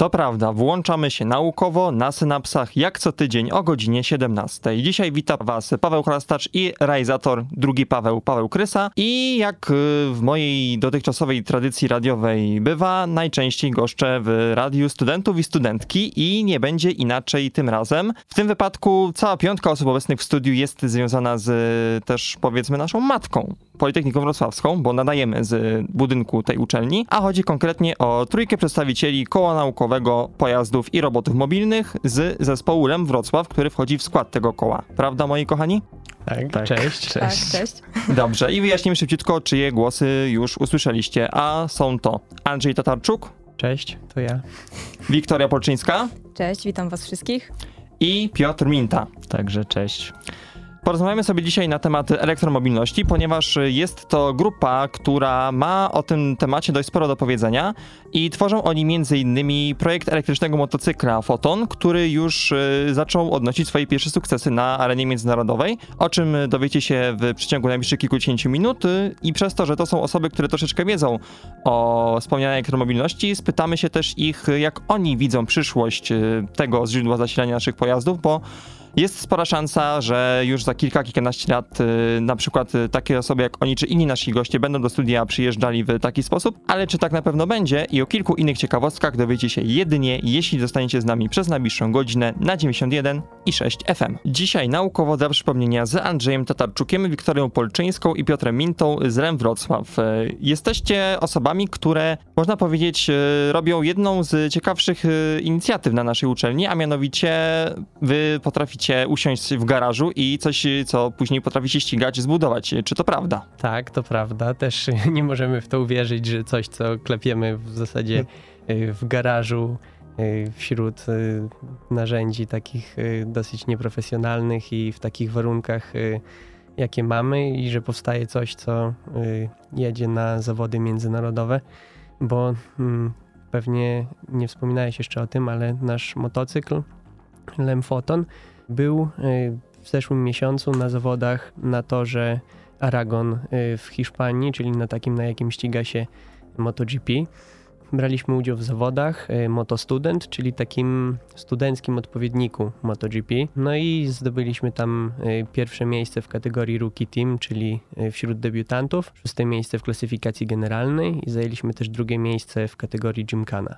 To prawda, włączamy się naukowo na synapsach jak co tydzień o godzinie 17. Dzisiaj witam Was Paweł Chrastacz i realizator drugi Paweł, Paweł Krysa. I jak y, w mojej dotychczasowej tradycji radiowej bywa, najczęściej goszczę w radiu studentów i studentki i nie będzie inaczej tym razem. W tym wypadku cała piątka osób obecnych w studiu jest związana z też powiedzmy naszą matką, Politechniką Wrocławską, bo nadajemy z budynku tej uczelni, a chodzi konkretnie o trójkę przedstawicieli koła naukowego pojazdów i robotów mobilnych z zespołu LEM Wrocław, który wchodzi w skład tego koła. Prawda, moi kochani? Tak, Tak. cześć, cześć. Tak, cześć. Dobrze, i wyjaśnimy szybciutko, czyje głosy już usłyszeliście. A są to Andrzej Tatarczuk, Cześć, to ja. Wiktoria Polczyńska Cześć, witam was wszystkich. i Piotr Minta. Także cześć. Porozmawiamy sobie dzisiaj na temat elektromobilności, ponieważ jest to grupa, która ma o tym temacie dość sporo do powiedzenia i tworzą oni m.in. projekt elektrycznego motocykla Foton, który już y, zaczął odnosić swoje pierwsze sukcesy na arenie międzynarodowej, o czym dowiecie się w przeciągu najbliższych kilkudziesięciu minut y, i przez to, że to są osoby, które troszeczkę wiedzą o wspomnianej elektromobilności, spytamy się też ich, jak oni widzą przyszłość y, tego źródła zasilania naszych pojazdów, bo jest spora szansa, że już za kilka, kilkanaście lat y, na przykład y, takie osoby jak oni czy inni nasi goście będą do studia przyjeżdżali w taki sposób, ale czy tak na pewno będzie i o kilku innych ciekawostkach dowiecie się jedynie, jeśli zostaniecie z nami przez najbliższą godzinę na 91 i 6 FM. Dzisiaj naukowo dla przypomnienia z Andrzejem Tatarczukiem, Wiktorią Polczyńską i Piotrem Mintą z REM Wrocław. Y, Jesteście osobami, które można powiedzieć robią jedną z ciekawszych inicjatyw na naszej uczelni, a mianowicie wy potraficie usiąść w garażu i coś, co później potraficie ścigać, zbudować. Czy to prawda? Tak, to prawda. Też nie możemy w to uwierzyć, że coś, co klepiemy w zasadzie y, w garażu y, wśród y, narzędzi takich dosyć nieprofesjonalnych i w takich warunkach, jakie mamy i że powstaje coś, co jedzie na zawody międzynarodowe, bo mm, pewnie nie wspominałeś jeszcze o tym, ale nasz motocykl Lemfoton był y, w zeszłym miesiącu na zawodach na torze Aragon y, w Hiszpanii, czyli na takim, na jakim ściga się MotoGP. Braliśmy udział w zawodach y, MotoStudent, czyli takim studenckim odpowiedniku MotoGP. No i zdobyliśmy tam pierwsze miejsce w kategorii Rookie Team, czyli wśród debiutantów, szóste miejsce w klasyfikacji generalnej i zajęliśmy też drugie miejsce w kategorii Gymkhana.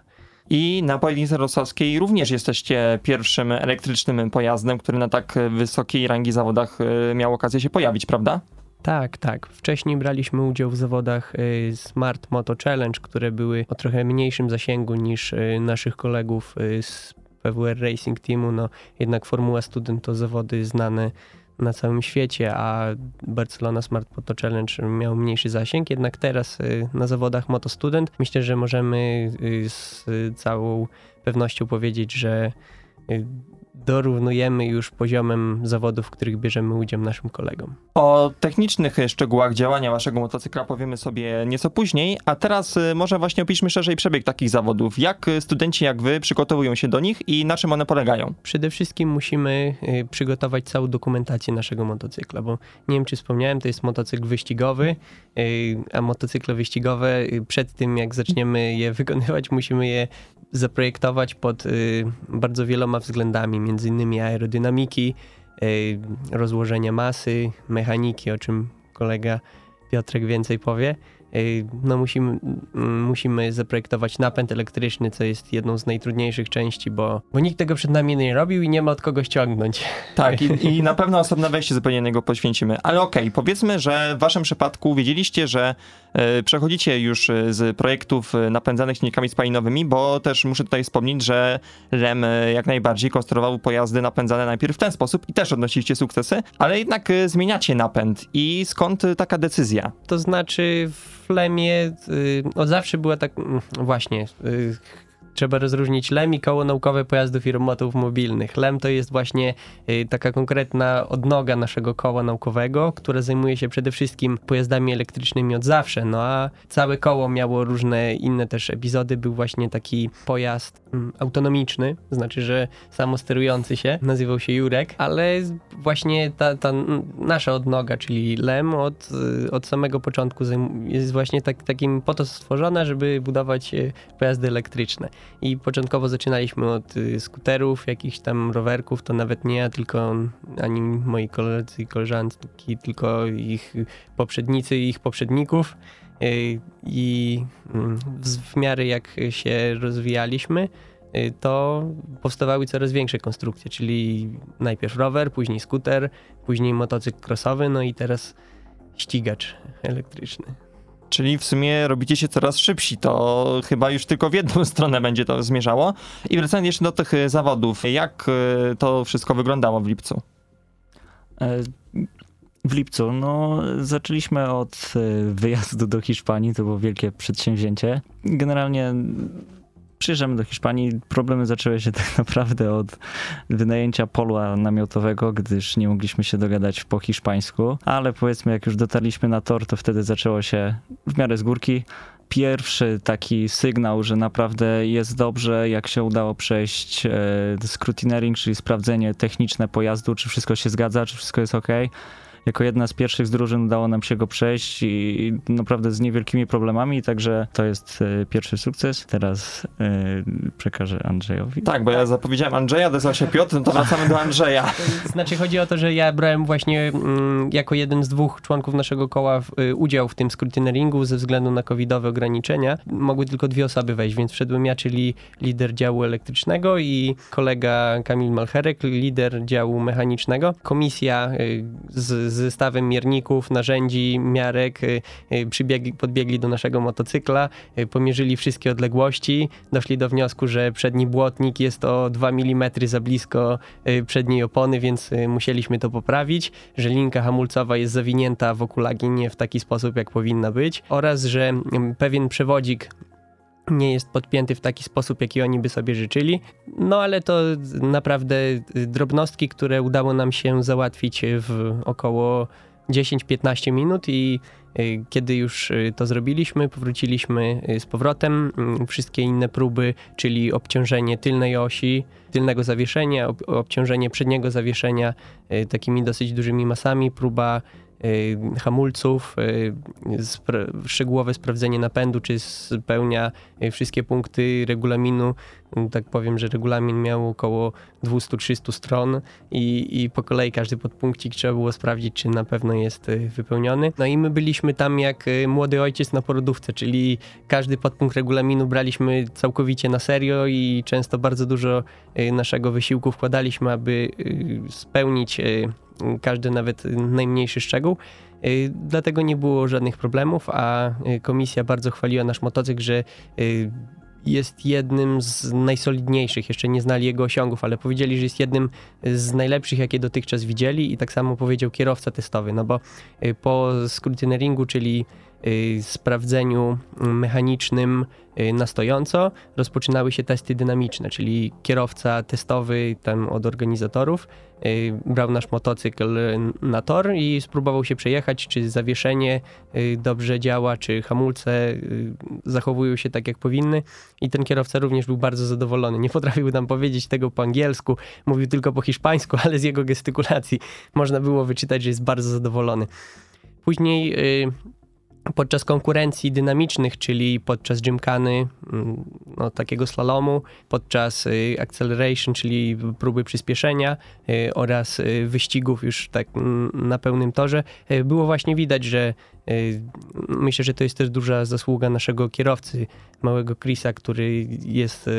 I na Politechnice Wrocławskiej również jesteście pierwszym elektrycznym pojazdem, który na tak wysokiej rangi zawodach y, miał okazję się pojawić, prawda? Tak, tak. Wcześniej braliśmy udział w zawodach y, Smart Moto Challenge, które były o trochę mniejszym zasięgu niż y, naszych kolegów z PWR Racing Teamu. No, jednak Formuła Student to zawody znane na całym świecie, a Barcelona Smart Moto Challenge miał mniejszy zasięg. Jednak teraz y, na zawodach Moto Student myślę, że możemy y, z całą pewnością powiedzieć, że y, dorównujemy już poziomem zawodów, w których bierzemy udział naszym kolegom. O technicznych szczegółach działania waszego motocykla powiemy sobie nieco później, a teraz y, może właśnie opiszmy szerzej przebieg takich zawodów. Jak y, studenci jak wy przygotowują się do nich i na czym one polegają? Przede wszystkim musimy y, przygotować całą dokumentację naszego motocykla, bo nie wiem, czy wspomniałem, to jest motocykl wyścigowy, a motocykle wyścigowe przed tym, jak zaczniemy je wykonywać, musimy je zaprojektować pod y, bardzo wieloma względami, między innymi aerodynamiki, y, rozłożenia masy, mechaniki, o czym kolega Piotrek więcej powie. Y, No musimy, mm, musimy zaprojektować napęd elektryczny, co jest jedną z najtrudniejszych części, bo, bo nikt tego przed nami nie robił i nie ma od kogo ściągnąć. Tak, i, i na pewno osobne wejście zupełnie niego poświęcimy. Ale okej, powiedzmy, że w waszym przypadku wiedzieliście, że e, przechodzicie już e, z projektów e, napędzanych silnikami spalinowymi, bo też muszę tutaj wspomnieć, że REM jak najbardziej konstruował pojazdy napędzane najpierw w ten sposób i też odnosiliście sukcesy, ale jednak zmieniacie napęd. I skąd taka decyzja? To znaczy w Lemie y, od zawsze była tak, mm, właśnie, y, Trzeba rozróżnić LEM i koło naukowe pojazdów i robotów mobilnych. LEM to jest właśnie y, taka konkretna odnoga naszego koła naukowego, które zajmuje się przede wszystkim pojazdami elektrycznymi od zawsze. No a całe koło miało różne inne też epizody. Był właśnie taki pojazd mm, autonomiczny, znaczy, że samosterujący się, nazywał się Jurek, ale właśnie ta, ta nasza odnoga, czyli LEM od, y, od samego początku jest właśnie tak, takim po to stworzona, żeby budować y, pojazdy elektryczne. I początkowo zaczynaliśmy od y, skuterów, jakichś tam rowerków, to nawet nie ja, tylko ani moi koledzy i koleżanki, tylko ich poprzednicy i ich poprzedników. Y, I mm, w, miarę jak się rozwijaliśmy, y, to powstawały coraz większe konstrukcje, czyli najpierw rower, później skuter, później motocykl crossowy, no i teraz ścigacz elektryczny. Czyli w sumie robicie się coraz szybsi, to chyba już tylko w jedną stronę będzie to zmierzało. I wracając jeszcze do tych e, zawodów, jak e, to wszystko wyglądało w lipcu? E, W lipcu, no, zaczęliśmy od wyjazdu do Hiszpanii, to było wielkie przedsięwzięcie. Generalnie przyjeżdżamy do Hiszpanii, problemy zaczęły się tak naprawdę od wynajęcia pola namiotowego, gdyż nie mogliśmy się dogadać po hiszpańsku, ale powiedzmy jak już dotarliśmy na tor, to wtedy zaczęło się w miarę z górki. Pierwszy taki sygnał, że naprawdę jest dobrze, jak się udało przejść e, scrutineering, czyli sprawdzenie techniczne pojazdu, czy wszystko się zgadza, czy wszystko jest ok. Jako jedna z pierwszych z drużyn udało nam się go przejść i naprawdę z niewielkimi problemami, także to jest e, pierwszy sukces. Teraz e, przekażę Andrzejowi. Tak, bo ja zapowiedziałem Andrzeja, odezwał się Piotr, no to wracamy do Andrzeja. Znaczy chodzi o to, że ja brałem właśnie mm, jako jeden z dwóch członków naszego koła w, y, udział w tym scrutineringu ze względu na covidowe ograniczenia. Mogły tylko dwie osoby wejść, więc wszedłem ja, czyli lider działu elektrycznego i kolega Kamil Malcherek, lider działu mechanicznego. Komisja y, z z zestawem mierników, narzędzi, miarek y, y, przybiegli, podbiegli do naszego motocykla, y, pomierzyli wszystkie odległości, doszli do wniosku, że przedni błotnik jest o 2 mm za blisko przedniej opony, więc musieliśmy to poprawić, że linka hamulcowa jest zawinięta wokół lagi nie w taki sposób, jak powinna być. Oraz, że mm, pewien przewodzik nie jest podpięty w taki sposób, jaki oni by sobie życzyli. No ale to naprawdę drobnostki, które udało nam się załatwić w około 10-15 minut i y, kiedy już y, to zrobiliśmy, powróciliśmy y, z powrotem. Mm, Wszystkie inne próby, czyli obciążenie tylnej osi, tylnego zawieszenia, ob- obciążenie przedniego zawieszenia y, takimi dosyć dużymi masami, próba y, hamulców, y, spra- szczegółowe sprawdzenie napędu, czy spełnia y, wszystkie punkty regulaminu. Y, Tak powiem, że regulamin miał około 200-300 stron i, i po kolei każdy podpunkcik trzeba było sprawdzić, czy na pewno jest y, wypełniony. No i my byliśmy tam jak y, młody ojciec na porodówce, czyli każdy podpunkt regulaminu braliśmy całkowicie na serio i często bardzo dużo y, naszego wysiłku wkładaliśmy, aby y, spełnić y, każdy nawet najmniejszy szczegół. Y, Dlatego nie było żadnych problemów, a y, komisja bardzo chwaliła nasz motocykl, że y, jest jednym z najsolidniejszych. Jeszcze nie znali jego osiągów, ale powiedzieli, że jest jednym z najlepszych, jakie dotychczas widzieli i tak samo powiedział kierowca testowy, no bo po scrutineringu, czyli sprawdzeniu mm, mechanicznym y, na stojąco, rozpoczynały się testy dynamiczne, czyli kierowca testowy tam od organizatorów y, brał nasz motocykl na tor i spróbował się przejechać, czy zawieszenie y, dobrze działa, czy hamulce y, zachowują się tak, jak powinny. I ten kierowca również był bardzo zadowolony. Nie potrafił nam powiedzieć tego po angielsku, mówił tylko po hiszpańsku, ale z jego gestykulacji można było wyczytać, że jest bardzo zadowolony. Później y, podczas konkurencji dynamicznych, czyli podczas gymkany, mm, no, takiego slalomu, podczas y, acceleration, czyli próby przyspieszenia y, oraz y, wyścigów już tak mm, na pełnym torze, było właśnie widać, że myślę, że to jest też duża zasługa naszego kierowcy, małego Chrisa, który jest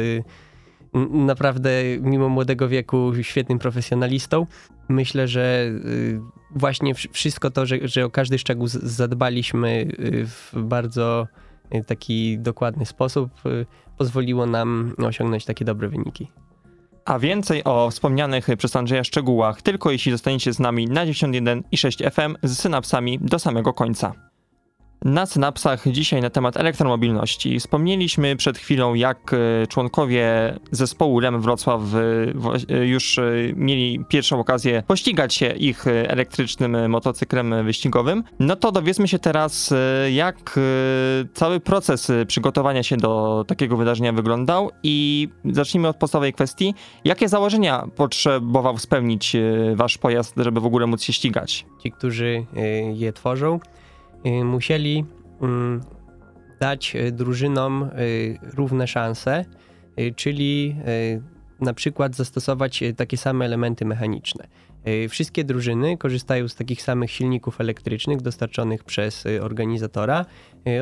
naprawdę mimo młodego wieku świetnym profesjonalistą. Myślę, że y, właśnie wsz- wszystko to, że, że o każdy szczegół zadbaliśmy y, w bardzo y, taki dokładny sposób, pozwoliło nam osiągnąć takie dobre wyniki. A więcej o wspomnianych przez Andrzeja szczegółach, tylko jeśli zostaniecie z nami na 91 i 6 FM z synapsami do samego końca. Na synapsach dzisiaj na temat elektromobilności. Wspomnieliśmy przed chwilą, jak e, członkowie zespołu LEM Wrocław e, e, już mieli pierwszą okazję pościgać się ich elektrycznym motocyklem wyścigowym. No to dowiedzmy się teraz, jak cały proces przygotowania się do takiego wydarzenia wyglądał i zacznijmy od podstawowej kwestii. Jakie założenia potrzebował spełnić wasz pojazd, żeby w ogóle móc się ścigać? Ci, którzy je tworzą, musieli mm, dać y, drużynom y, równe szanse, czyli na przykład zastosować takie same elementy mechaniczne. Wszystkie drużyny korzystają z takich samych silników elektrycznych dostarczonych przez organizatora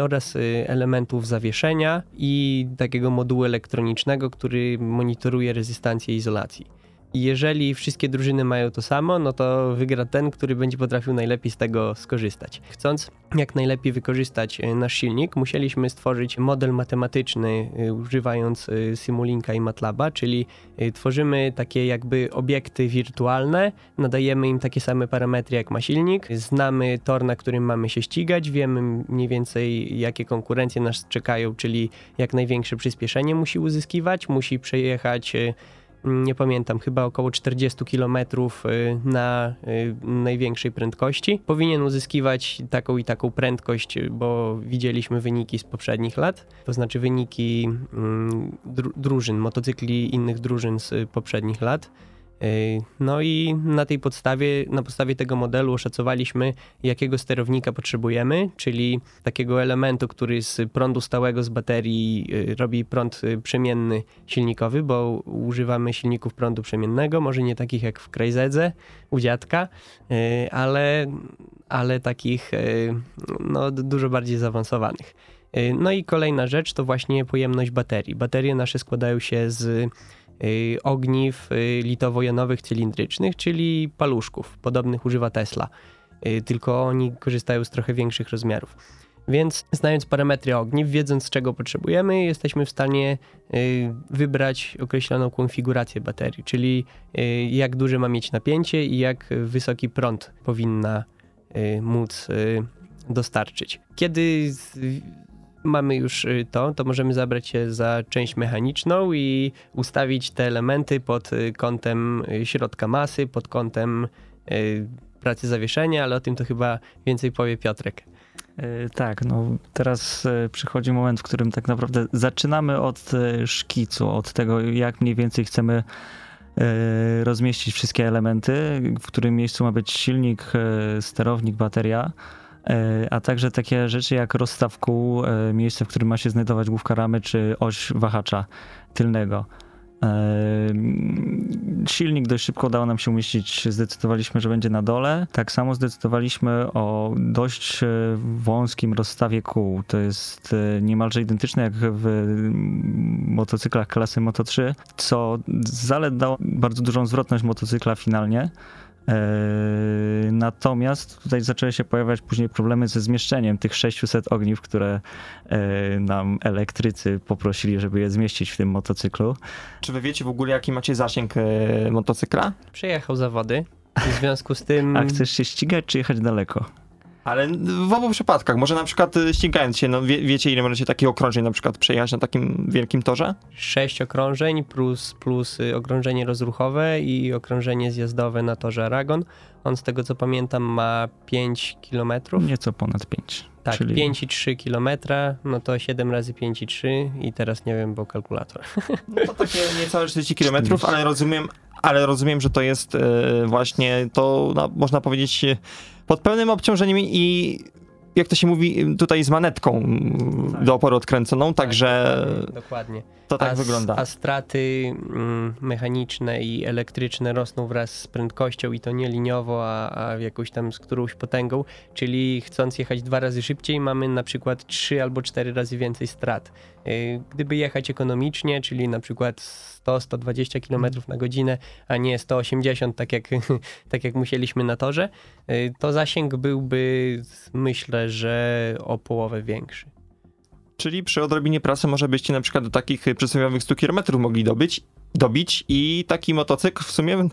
oraz elementów zawieszenia i takiego modułu elektronicznego, który monitoruje rezystancję izolacji. Jeżeli wszystkie drużyny mają to samo, no to wygra ten, który będzie potrafił najlepiej z tego skorzystać. Chcąc jak najlepiej wykorzystać e, nasz silnik, musieliśmy stworzyć model matematyczny e, używając e, Simulinka i MATLABa, czyli tworzymy takie jakby obiekty wirtualne, nadajemy im takie same parametry jak ma silnik, znamy tor, na którym mamy się ścigać, wiemy mniej więcej jakie konkurencje nas czekają, czyli jak największe przyspieszenie musi uzyskiwać, musi przejechać nie pamiętam, chyba około 40 km y, na y, największej prędkości. Powinien uzyskiwać taką i taką prędkość, bo widzieliśmy wyniki z poprzednich lat, to znaczy wyniki mm, drużyn, motocykli innych drużyn z poprzednich lat. No i na tej podstawie, na podstawie tego modelu oszacowaliśmy, jakiego sterownika potrzebujemy, czyli takiego elementu, który z prądu stałego z baterii y, robi prąd y, przemienny silnikowy, bo używamy silników prądu przemiennego, może nie takich jak w Krajzedze u dziadka, ale, ale takich no, dużo bardziej zaawansowanych. No i kolejna rzecz to właśnie pojemność baterii. Baterie nasze składają się z ogniw y, litowo-jonowych cylindrycznych, czyli paluszków. Podobnych używa Tesla, y, tylko oni korzystają z trochę większych rozmiarów. Więc znając parametry ogniw, wiedząc czego potrzebujemy, jesteśmy w stanie wybrać określoną konfigurację baterii, czyli jak duże ma mieć napięcie i jak wysoki prąd powinna móc dostarczyć. Kiedy mamy już y, to, to możemy zabrać się za część mechaniczną i ustawić te elementy pod y, kątem y, środka masy, pod kątem pracy zawieszenia, ale o tym to chyba więcej powie Piotrek. Tak, no teraz przychodzi moment, w którym tak naprawdę zaczynamy od szkicu, od tego, jak mniej więcej chcemy rozmieścić wszystkie elementy, w którym miejscu ma być silnik, sterownik, bateria. E, a także takie rzeczy jak rozstaw kół, e, miejsce, w którym ma się znajdować główka ramy, czy oś wahacza tylnego. E, silnik dość szybko udało nam się umieścić, zdecydowaliśmy, że będzie na dole. Tak samo zdecydowaliśmy o dość wąskim rozstawie kół. To jest niemalże identyczne jak w motocyklach klasy Moto3, co zalet bardzo dużą zwrotność motocykla finalnie. Yy, natomiast tutaj zaczęły się pojawiać później problemy ze zmieszczeniem tych 600 ogniw, które yy, nam elektrycy poprosili, żeby je zmieścić w tym motocyklu. Czy wy wiecie w ogóle, jaki macie zasięg yy, motocykla? Przejechał zawody. W związku z tym. A chcesz się ścigać, czy jechać daleko? Ale w obu przypadkach, może na przykład y, ścigając się, no wie, wiecie ile możecie takich okrążeń na przykład przejechać na takim wielkim torze? Sześć okrążeń plus, plus y, okrążenie rozruchowe i okrążenie zjazdowe na torze Aragon. On z tego co pamiętam ma 5 km. Nieco ponad 5. Tak, czyli... 5,3 km, no to 7 razy 5,3 i teraz nie wiem, bo kalkulator. No to takie niecałe 40 km, ale rozumiem, ale rozumiem, że to jest e, właśnie to, no, można powiedzieć, pod pełnym obciążeniem i jak to się mówi, tutaj z manetką tak. do oporu odkręconą, tak, także dokładnie, dokładnie. To tak a, wygląda. A straty mm, mechaniczne i elektryczne rosną wraz z prędkością i to nie liniowo, a, a jakąś tam z którąś potęgą, czyli chcąc jechać dwa razy szybciej mamy na przykład trzy albo cztery razy więcej strat. Y, gdyby jechać ekonomicznie, czyli na przykład 100-120 km na godzinę, a nie 180, tak jak, tak jak musieliśmy na torze, y, to zasięg byłby, myślę, że o połowę większy. Czyli przy odrobinie prasy może byście na przykład do takich przysłowiowych 100 km mogli dobyć, dobić i taki motocykl w sumie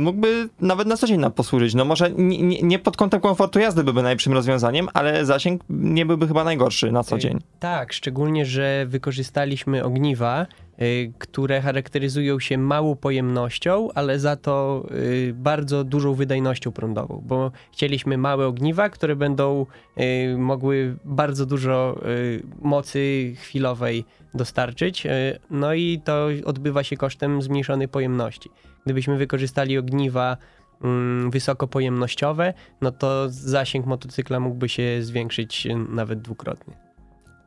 mógłby nawet na co dzień nam posłużyć. No może nie, nie, nie pod kątem komfortu jazdy byłby najlepszym rozwiązaniem, ale zasięg nie byłby chyba najgorszy na co dzień. Tak, szczególnie, że wykorzystaliśmy ogniwa, y, które charakteryzują się małą pojemnością, ale za to bardzo dużą wydajnością prądową, bo chcieliśmy małe ogniwa, które będą mogły bardzo dużo mocy chwilowej dostarczyć, no i to odbywa się kosztem zmniejszonej pojemności. Gdybyśmy wykorzystali ogniwa mm, wysokopojemnościowe, no to zasięg motocykla mógłby się zwiększyć y, nawet dwukrotnie.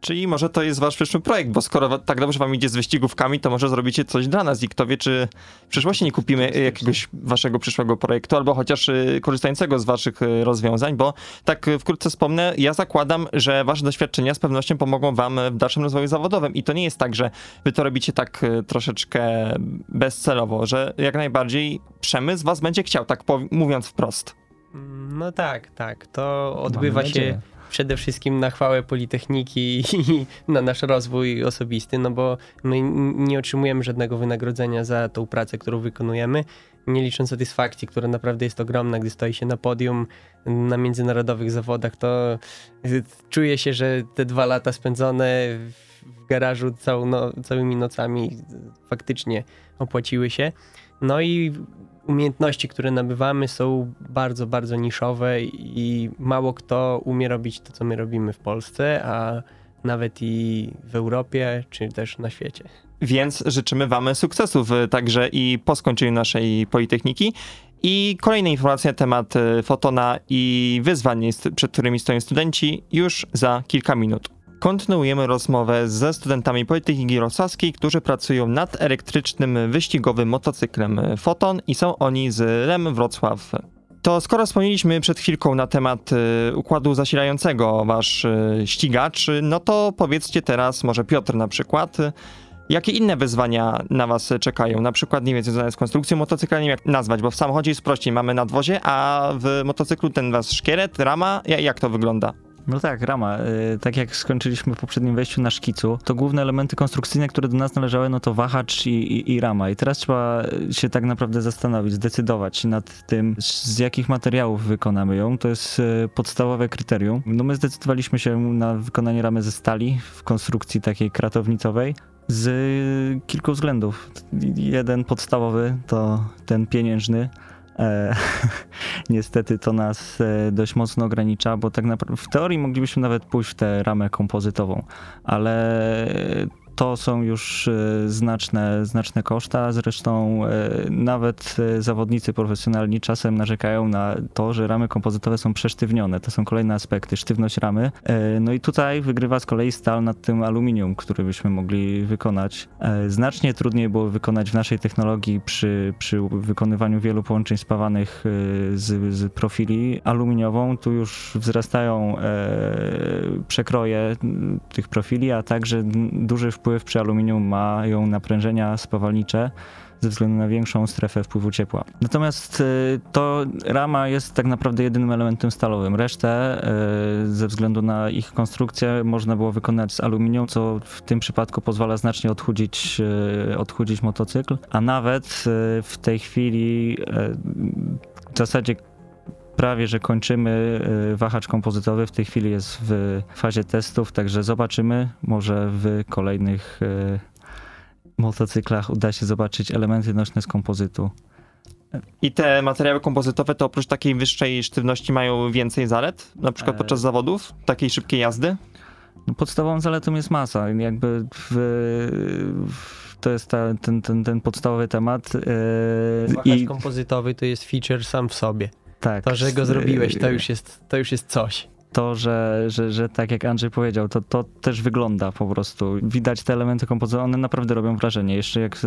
Czyli może to jest wasz przyszły projekt, bo skoro tak dobrze wam idzie z wyścigówkami, to może zrobicie coś dla nas i kto wie, czy w przyszłości nie kupimy jakiegoś waszego przyszłego projektu, albo chociaż y, korzystającego z waszych y, rozwiązań, bo tak y, wkrótce wspomnę, ja zakładam, że wasze doświadczenia z pewnością pomogą wam w dalszym rozwoju zawodowym i to nie jest tak, że wy to robicie tak troszeczkę bezcelowo, że jak najbardziej przemysł was będzie chciał, tak mówiąc wprost. No tak, tak. To odbywa się nadzieję. Przede wszystkim na chwałę Politechniki i na nasz rozwój osobisty, no bo my nie otrzymujemy żadnego wynagrodzenia za tą pracę, którą wykonujemy, nie licząc satysfakcji, która naprawdę jest ogromna, gdy stoi się na podium na międzynarodowych zawodach, to y, czuje się, że te dwa lata spędzone w garażu całą no, całymi nocami faktycznie opłaciły się. No i umiejętności, które nabywamy, są bardzo, bardzo niszowe i mało kto umie robić to, co my robimy w Polsce, a nawet i w Europie, czy też na świecie. Więc życzymy Wam sukcesów y, także i po skończeniu naszej Politechniki. I kolejne informacje na temat y, fotona i wyzwań, przed którymi stoją studenci już za kilka minut. Kontynuujemy rozmowę ze studentami Politechniki Wrocławskiej, którzy pracują nad elektrycznym wyścigowym motocyklem Foton i są oni z LEM Wrocław. To skoro wspomnieliśmy przed chwilką na temat y, układu zasilającego wasz y, ścigacz, no to powiedzcie teraz, może Piotr na przykład, Jakie inne wyzwania na was czekają? Na przykład, nie wiem, związane z konstrukcją motocykla, nie wiem jak nazwać, bo w samochodzie jest prościej, mamy nadwozie, a w motocyklu ten wasz szkielet, rama, Ja- jak to wygląda? No tak, rama. Y, Tak jak skończyliśmy w poprzednim wejściu na szkicu, to główne elementy konstrukcyjne, które do nas należały, no to wahacz i, i, i rama. I teraz trzeba się tak naprawdę zastanowić, zdecydować nad tym, z jakich materiałów wykonamy ją. To jest y, podstawowe kryterium. No my zdecydowaliśmy się na wykonanie ramy ze stali w konstrukcji takiej kratownicowej. Z kilku względów. Jeden podstawowy to ten pieniężny. E, niestety to nas e, dość mocno ogranicza, bo tak naprawdę w teorii moglibyśmy nawet pójść w tę ramę kompozytową, ale to są już e, znaczne, znaczne koszta. Zresztą e, nawet e, zawodnicy profesjonalni czasem narzekają na to, że ramy kompozytowe są przesztywnione. To są kolejne aspekty, sztywność ramy. No i tutaj wygrywa z kolei stal nad tym aluminium, który byśmy mogli wykonać. Znacznie trudniej było wykonać w naszej technologii przy, przy wykonywaniu wielu połączeń spawanych z, z profili aluminiową. Tu już wzrastają przekroje tych profili, a także duży wpływ przy aluminium mają naprężenia spawalnicze ze względu na większą strefę wpływu ciepła. Natomiast e, to rama jest tak naprawdę jedynym elementem stalowym. Resztę e, ze względu na ich konstrukcję można było wykonać z aluminium, co w tym przypadku pozwala znacznie odchudzić, e, odchudzić motocykl, a nawet w tej chwili w zasadzie prawie, że kończymy e, wahacz kompozytowy. W tej chwili jest w fazie testów, także zobaczymy. Może w kolejnych e, motocyklach uda się zobaczyć elementy nośne z kompozytu. I te materiały kompozytowe to oprócz takiej wyższej sztywności mają więcej zalet, na przykład E. podczas zawodów, takiej szybkiej jazdy? No, podstawową zaletą jest masa. Jakby w, w, to jest ta, ten, ten, ten podstawowy temat. Wahacz I kompozytowy to jest feature sam w sobie. Tak. To, że go zrobiłeś, to już jest, to już jest coś. to, że, że, że tak jak Andrzej powiedział, to, to też wygląda po prostu. Widać te elementy kompozytowe, one naprawdę robią wrażenie. Jeszcze jak,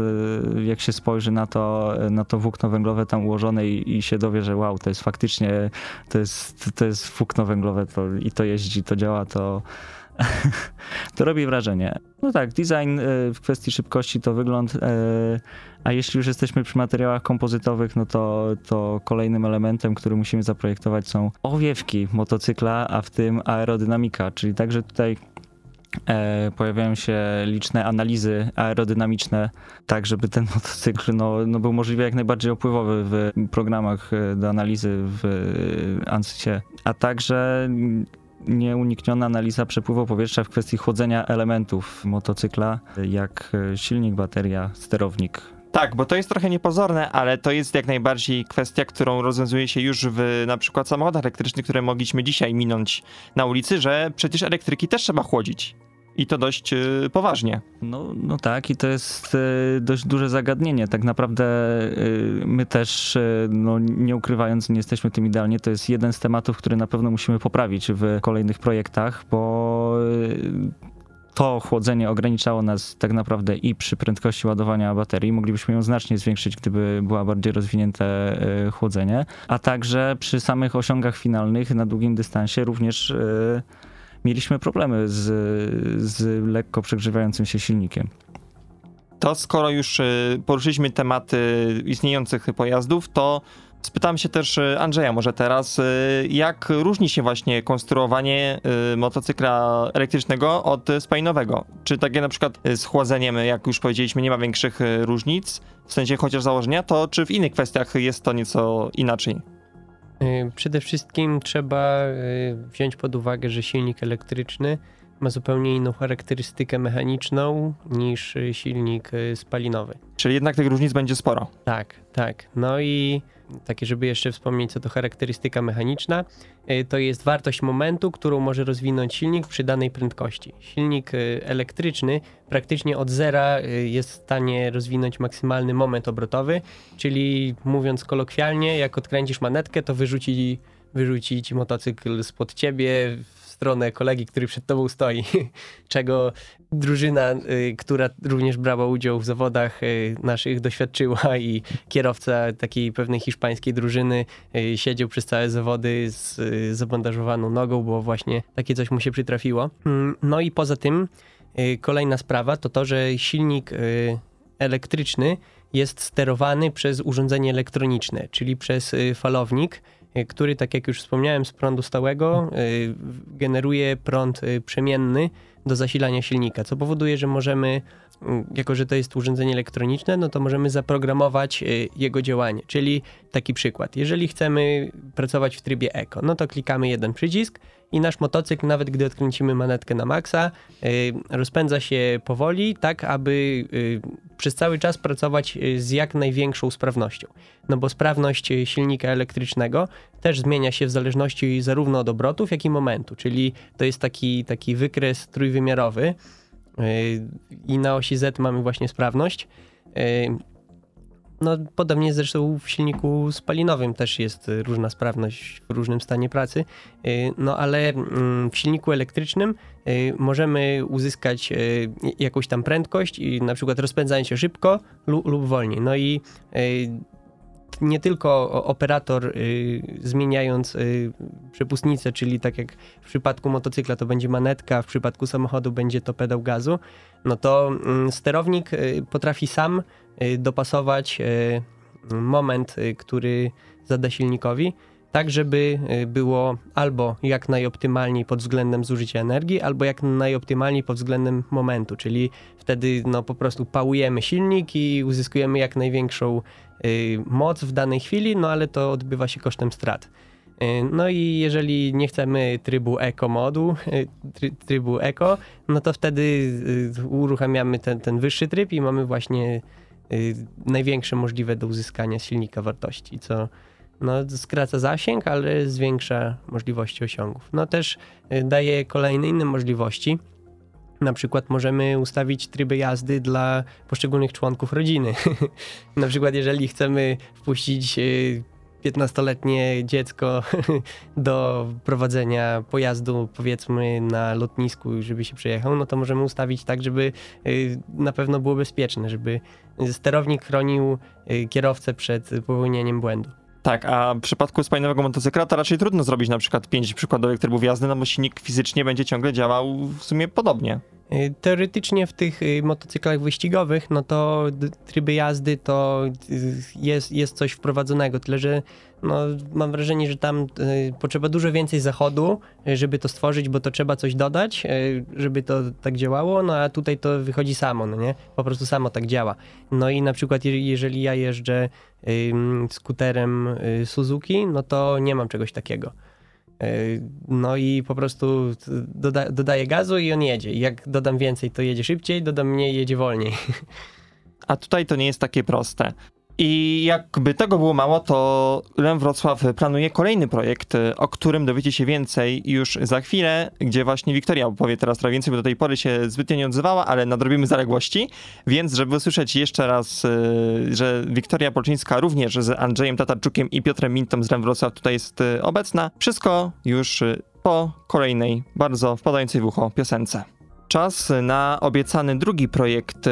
e, jak się spojrzy na to, na to włókno węglowe tam ułożone i, i się dowie, że wow, to jest faktycznie, to jest, to jest włókno węglowe to, i to jeździ, to działa, to, to robi wrażenie. No tak, design e, w kwestii szybkości to wygląd, e, a jeśli już jesteśmy przy materiałach kompozytowych, no to, to kolejnym elementem, który musimy zaprojektować są owiewki motocykla, a w tym aerodynamika, czyli także tutaj E, pojawiają się liczne analizy aerodynamiczne, tak żeby ten motocykl no, no był możliwie jak najbardziej opływowy w programach e, do analizy w e, ANSYSie, a także nieunikniona analiza przepływu powietrza w kwestii chłodzenia elementów motocykla, jak e, silnik, bateria, sterownik. Tak, bo to jest trochę niepozorne, ale to jest jak najbardziej kwestia, którą rozwiązuje się już w na przykład samochodach elektrycznych, które mogliśmy dzisiaj minąć na ulicy, że przecież elektryki też trzeba chłodzić. I to dość y, poważnie. No, no tak, i to jest y, dość duże zagadnienie. Tak naprawdę y, my też, no, nie ukrywając, nie jesteśmy tym idealnie. To jest jeden z tematów, który na pewno musimy poprawić w kolejnych projektach, bo to chłodzenie ograniczało nas tak naprawdę i przy prędkości ładowania baterii. Moglibyśmy ją znacznie zwiększyć, gdyby była bardziej rozwinięte chłodzenie, a także przy samych osiągach finalnych na długim dystansie również mieliśmy problemy z, z lekko przegrzewającym się silnikiem. To skoro już y, poruszyliśmy tematy istniejących pojazdów, to spytam się też y, Andrzeja może teraz, y, jak różni się właśnie konstruowanie motocykla elektrycznego od spalinowego? Czy takie na przykład z chłodzeniem, jak już powiedzieliśmy, nie ma większych różnic, w sensie chociaż założenia, to czy w innych kwestiach jest to nieco inaczej? Y, przede wszystkim trzeba y, wziąć pod uwagę, że silnik elektryczny ma zupełnie inną charakterystykę mechaniczną niż y, silnik spalinowy. Czyli jednak tych różnic będzie sporo. Tak, tak. No i takie, żeby jeszcze wspomnieć, co to charakterystyka mechaniczna, y, to jest wartość momentu, którą może rozwinąć silnik przy danej prędkości. Silnik y, elektryczny praktycznie od zera y, jest w stanie rozwinąć maksymalny moment obrotowy, czyli mówiąc kolokwialnie, jak odkręcisz manetkę, to wyrzuci, wyrzuci ci motocykl spod ciebie stronę kolegi, który przed tobą stoi, czego drużyna, y, która również brała udział w zawodach y, naszych, doświadczyła i kierowca takiej pewnej hiszpańskiej drużyny y, siedział przez całe zawody z zabandażowaną nogą, bo właśnie takie coś mu się przytrafiło. Mm, no i poza tym kolejna sprawa to to, że silnik elektryczny jest sterowany przez urządzenie elektroniczne, czyli przez falownik, który, tak jak już wspomniałem, z prądu stałego y, generuje prąd y, przemienny do zasilania silnika, co powoduje, że możemy, jako że to jest urządzenie elektroniczne, no to możemy zaprogramować jego działanie. Czyli taki przykład, jeżeli chcemy pracować w trybie eko, no to klikamy jeden przycisk, i nasz motocykl, nawet gdy odkręcimy manetkę na maksa, y, rozpędza się powoli, tak aby y, przez cały czas pracować y, z jak największą sprawnością. No bo sprawność silnika elektrycznego też zmienia się w zależności zarówno od obrotów, jak i momentu, czyli to jest taki, taki wykres trójwymiarowy i na osi Z mamy właśnie sprawność. No, podobnie zresztą w silniku spalinowym też jest y, różna sprawność w różnym stanie pracy. Y, no ale mm, w silniku elektrycznym y, możemy uzyskać jakąś tam prędkość i na przykład rozpędzając się szybko lub, lub wolniej. No i nie tylko operator y, zmieniając y, przepustnicę, czyli tak jak w przypadku motocykla to będzie manetka, w przypadku samochodu będzie to pedał gazu, no to y, sterownik potrafi sam Y, dopasować y, moment, y, który zada silnikowi, tak żeby było albo jak najoptymalniej pod względem zużycia energii, albo jak najoptymalniej pod względem momentu, czyli wtedy no, po prostu pałujemy silnik i uzyskujemy jak największą moc w danej chwili, no ale to odbywa się kosztem strat. No i jeżeli nie chcemy trybu eco modu, trybu eco, no to wtedy uruchamiamy ten, ten wyższy tryb i mamy właśnie Y, największe możliwe do uzyskania silnika wartości, co no, skraca zasięg, ale zwiększa możliwości osiągów. No też y, daje kolejne inne możliwości. Na przykład możemy ustawić tryby jazdy dla poszczególnych członków rodziny. Na przykład jeżeli chcemy wpuścić y, 15-letnie dziecko do prowadzenia pojazdu, powiedzmy, na lotnisku, żeby się przejechał, no to możemy ustawić tak, żeby y, na pewno było bezpieczne, żeby sterownik chronił y, kierowcę przed popełnieniem błędu. Tak, a w przypadku spalinowego motocykla to raczej trudno zrobić na przykład pięć przykładowych trybów jazdy, no bo silnik fizycznie będzie ciągle działał w sumie podobnie. Y, Teoretycznie w tych y, motocyklach wyścigowych, no to tryby jazdy to y, jest, jest coś wprowadzonego, tyle że no, mam wrażenie, że tam y, potrzeba dużo więcej zachodu, y, żeby to stworzyć, bo to trzeba coś dodać, y, żeby to tak działało, no a tutaj to wychodzi samo, no nie? Po prostu samo tak działa. No i na przykład je- jeżeli ja jeżdżę skuterem y, Suzuki, no to nie mam czegoś takiego. Y, No i po prostu doda, dodaję gazu i on jedzie. Jak dodam więcej, to jedzie szybciej, dodam mniej, jedzie wolniej. A tutaj to nie jest takie proste. I jakby tego było mało, to Lem Wrocław planuje kolejny projekt, o którym dowiecie się więcej już za chwilę, gdzie właśnie Wiktoria opowie teraz trochę więcej, bo do tej pory się zbytnio nie odzywała, ale nadrobimy zaległości. Więc, żeby usłyszeć jeszcze raz, y, że Wiktoria Polczyńska również z Andrzejem Tatarczukiem i Piotrem Mintą z Lem Wrocław tutaj jest y, obecna, wszystko już y, po kolejnej, bardzo wpadającej w ucho piosence. Czas na obiecany drugi projekt y,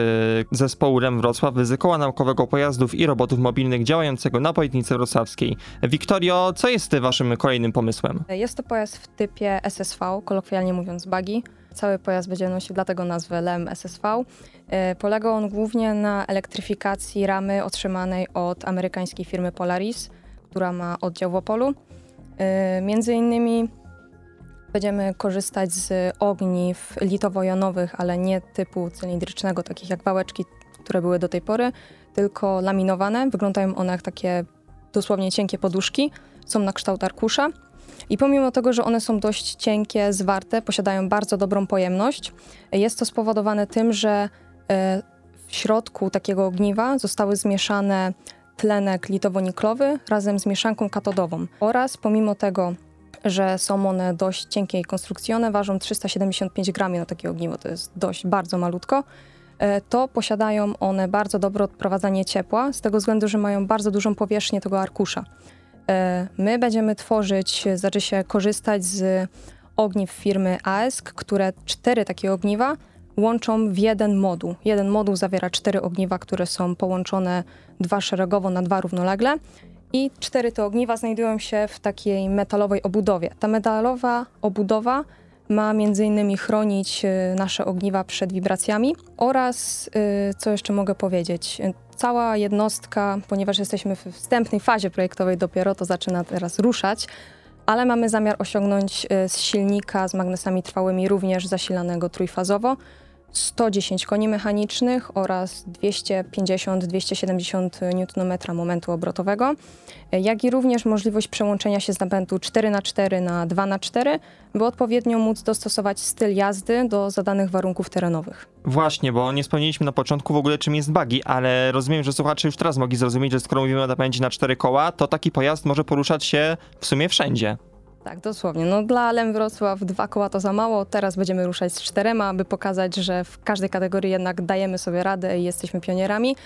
zespołu REM Wrocław z Koła Naukowego Pojazdów i Robotów Mobilnych działającego na Politnicy Wrocławskiej. Wiktorio, co jest waszym kolejnym pomysłem? Jest to pojazd w typie SSV, kolokwialnie mówiąc buggy. Cały pojazd będzie nosił dlatego nazwę LEM SSV. E, Polega on głównie na elektryfikacji ramy otrzymanej od amerykańskiej firmy Polaris, która ma oddział w Opolu. E, Między innymi będziemy korzystać z ogniw litowo-jonowych, ale nie typu cylindrycznego, takich jak wałeczki, które były do tej pory, tylko laminowane. Wyglądają one jak takie dosłownie cienkie poduszki. Są na kształt arkusza. I pomimo tego, że one są dość cienkie, zwarte, posiadają bardzo dobrą pojemność, jest to spowodowane tym, że e, w środku takiego ogniwa zostały zmieszane tlenek litowo-niklowy razem z mieszanką katodową. Oraz pomimo tego, że są one dość cienkie i konstrukcji, one ważą 375 gramów na takie ogniwo, to jest dość bardzo malutko, e, to posiadają one bardzo dobre odprowadzanie ciepła, z tego względu, że mają bardzo dużą powierzchnię tego arkusza. E, My będziemy tworzyć, znaczy się korzystać z ogniw firmy AESK, które cztery takie ogniwa łączą w jeden moduł. Jeden moduł zawiera cztery ogniwa, które są połączone dwa szeregowo na dwa równolegle i cztery te ogniwa znajdują się w takiej metalowej obudowie. Ta metalowa obudowa ma między innymi chronić y, nasze ogniwa przed wibracjami oraz, y, co jeszcze mogę powiedzieć, y, cała jednostka, ponieważ jesteśmy w wstępnej fazie projektowej dopiero, to zaczyna teraz ruszać, ale mamy zamiar osiągnąć z silnika z magnesami trwałymi również zasilanego trójfazowo 110 koni mechanicznych oraz 250-270 Nm momentu obrotowego, jak i również możliwość przełączenia się z napędu 4x4 na 2x4, by odpowiednio móc dostosować styl jazdy do zadanych warunków terenowych. Właśnie, bo nie wspomnieliśmy na początku w ogóle czym jest buggy, ale rozumiem, że słuchacze już teraz mogli zrozumieć, że skoro mówimy o napędzie na cztery koła, to taki pojazd może poruszać się w sumie wszędzie. Tak, dosłownie. No dla Lem Wrocław dwa koła to za mało. Teraz będziemy ruszać z czterema, aby pokazać, że w każdej kategorii jednak dajemy sobie radę i jesteśmy pionierami.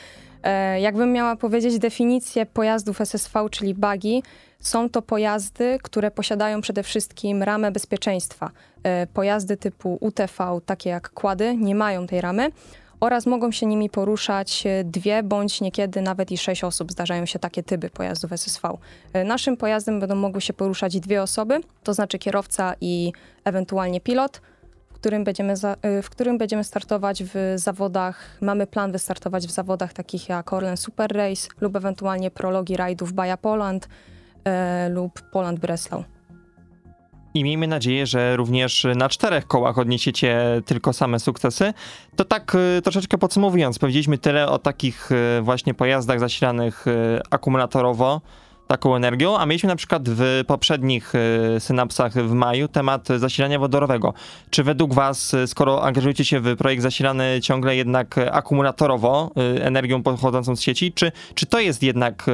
E, jakbym miała powiedzieć definicję pojazdów SSV, czyli buggy, są to pojazdy, które posiadają przede wszystkim ramę bezpieczeństwa. E, pojazdy typu UTV, takie jak kłady, nie mają tej ramy oraz mogą się nimi poruszać e, dwie bądź niekiedy nawet i sześć osób. Zdarzają się takie typy pojazdów SSV. E, Naszym pojazdem będą mogły się poruszać dwie osoby, to znaczy kierowca i ewentualnie pilot, w którym będziemy, za, e, w którym będziemy startować w zawodach, mamy plan wystartować w zawodach takich jak Orlen Super Race lub ewentualnie prologi rajdów Baja Poland e, lub Poland Breslau. I miejmy nadzieję, że również na czterech kołach odniesiecie tylko same sukcesy. To tak y, troszeczkę podsumowując, powiedzieliśmy tyle o takich y, właśnie pojazdach zasilanych y, akumulatorowo, taką energią, a mieliśmy na przykład w poprzednich y, synapsach w maju temat zasilania wodorowego. Czy według was, y, skoro angażujecie się w projekt zasilany ciągle jednak akumulatorowo, y, energią pochodzącą z sieci, czy, czy to jest jednak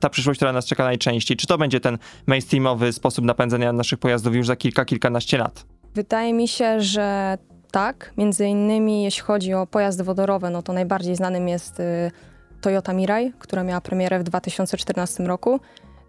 ta przyszłość, która nas czeka najczęściej? Czy to będzie ten mainstreamowy sposób napędzania naszych pojazdów już za kilka, kilkanaście lat? Wydaje mi się, że tak. Między innymi jeśli chodzi o pojazdy wodorowe, no to najbardziej znanym jest Toyota Mirai, która miała premierę w 2014 roku.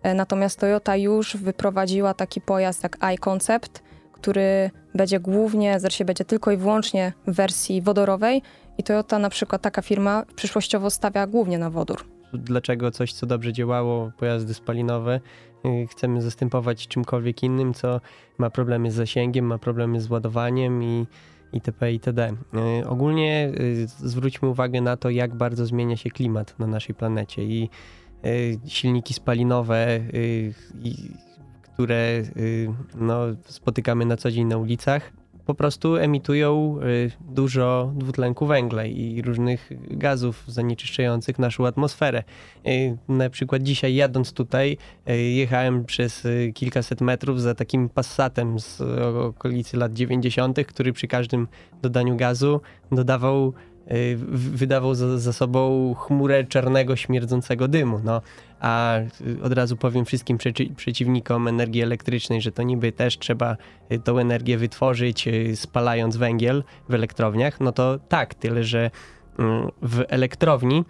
E, Natomiast Toyota już wyprowadziła taki pojazd jak iConcept, który będzie głównie, zresztą będzie tylko i wyłącznie w wersji wodorowej i Toyota na przykład taka firma przyszłościowo stawia głównie na wodór. Dlaczego coś, co dobrze działało, pojazdy spalinowe, y, chcemy zastępować czymkolwiek innym, co ma problemy z zasięgiem, ma problemy z ładowaniem i, itp. itd. Y, Ogólnie y, zwróćmy uwagę na to, jak bardzo zmienia się klimat na naszej planecie i y, silniki spalinowe, które no, spotykamy na co dzień na ulicach, po prostu emitują y, dużo dwutlenku węgla i różnych gazów zanieczyszczających naszą atmosferę. Y, Na przykład dzisiaj jadąc tutaj, y, jechałem przez kilkaset metrów za takim Passatem z okolicy lat 90., który przy każdym dodaniu gazu dodawał, wydawał za, za sobą chmurę czarnego, śmierdzącego dymu. No, a y, od razu powiem wszystkim przeczy- przeciwnikom energii elektrycznej, że to niby też trzeba y, tą energię wytworzyć y, spalając węgiel w elektrowniach. No to tak, tyle że mm, w elektrowni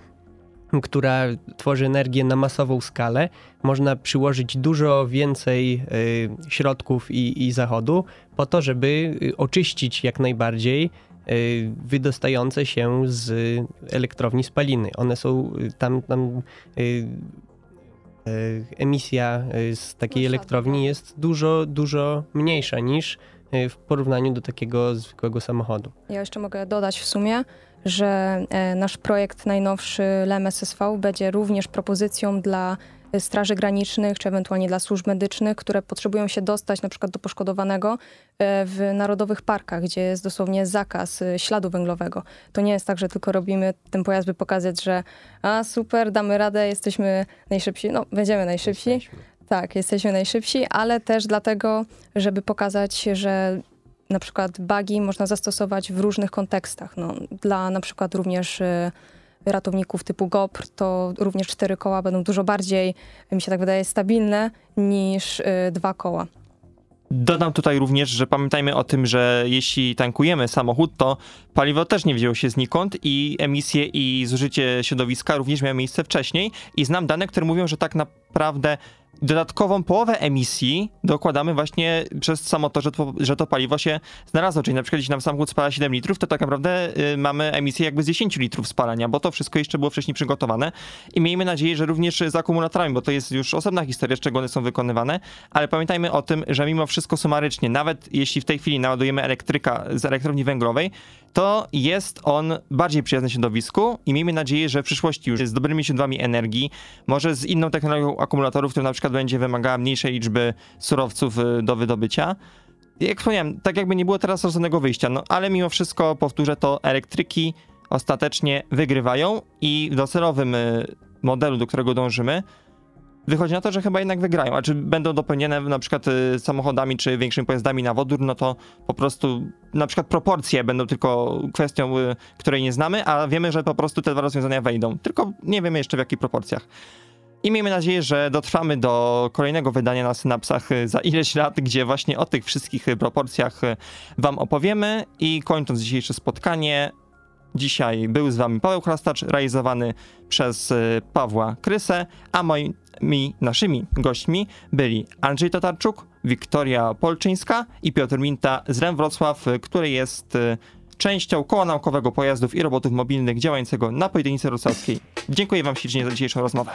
która tworzy energię na masową skalę, można przyłożyć dużo więcej y, środków i, i zachodu po to, żeby y, oczyścić jak najbardziej y, wydostające się z elektrowni spaliny. One są y, tam, tam y, y, emisja y, z takiej elektrowni jest dużo, dużo mniejsza niż y, w porównaniu do takiego zwykłego samochodu. Ja jeszcze mogę dodać w sumie, że e, nasz projekt najnowszy LEM SSV będzie również propozycją dla straży granicznych, czy ewentualnie dla służb medycznych, które potrzebują się dostać na przykład do poszkodowanego e, w narodowych parkach, gdzie jest dosłownie zakaz e, śladu węglowego. To nie jest tak, że tylko robimy ten pojazd, by pokazać, że a super, damy radę, jesteśmy najszybsi. No, będziemy najszybsi. Tak, jesteśmy najszybsi, ale też dlatego, żeby pokazać, że na przykład bugi można zastosować w różnych kontekstach. No, dla na przykład również y, ratowników typu GOPR, to również cztery koła będą dużo bardziej, mi się tak wydaje, stabilne niż y, dwa koła. Dodam tutaj również, że pamiętajmy o tym, że jeśli tankujemy samochód, to paliwo też nie wzięło się znikąd i emisje i zużycie środowiska również miały miejsce wcześniej i znam dane, które mówią, że tak naprawdę dodatkową połowę emisji dokładamy właśnie przez samo to, że to, że to paliwo się znalazło. Czyli na przykład jeśli nam samochód spala 7 litrów, to tak naprawdę y, mamy emisję jakby z 10 litrów spalania, bo to wszystko jeszcze było wcześniej przygotowane i miejmy nadzieję, że również z akumulatorami, bo to jest już osobna historia, z czego one są wykonywane, ale pamiętajmy o tym, że mimo wszystko sumarycznie, nawet jeśli w tej chwili naładujemy elektryka z elektrowni węglowej, to jest on bardziej przyjazny środowisku i miejmy nadzieję, że w przyszłości już z dobrymi źródłami energii, może z inną technologią akumulatorów, która na przykład będzie wymagała mniejszej liczby surowców y, do wydobycia. Jak wspomniałem, tak jakby nie było teraz rozsądnego wyjścia, no ale mimo wszystko, powtórzę to, elektryki ostatecznie wygrywają i w docelowym y, modelu, do którego dążymy, wychodzi na to, że chyba jednak wygrają. A czy będą dopełnione na przykład y, samochodami czy większymi pojazdami na wodór, no to po prostu na przykład proporcje będą tylko kwestią, y, której nie znamy, a wiemy, że po prostu te dwa rozwiązania wejdą. Tylko nie wiemy jeszcze w jakich proporcjach. I miejmy nadzieję, że dotrwamy do kolejnego wydania na synapsach y, za ileś lat, gdzie właśnie o tych wszystkich proporcjach wam opowiemy. I kończąc dzisiejsze spotkanie, dzisiaj był z wami Paweł Chrastacz, realizowany przez y, Pawła Krysę, a moimi naszymi gośćmi byli Andrzej Tatarczuk, Wiktoria Polczyńska i Piotr Minta z REM Wrocław, y, który jest y, częścią koła naukowego pojazdów i robotów mobilnych działającego na Politechnice Wrocławskiej. Dziękuję wam ślicznie za dzisiejszą rozmowę.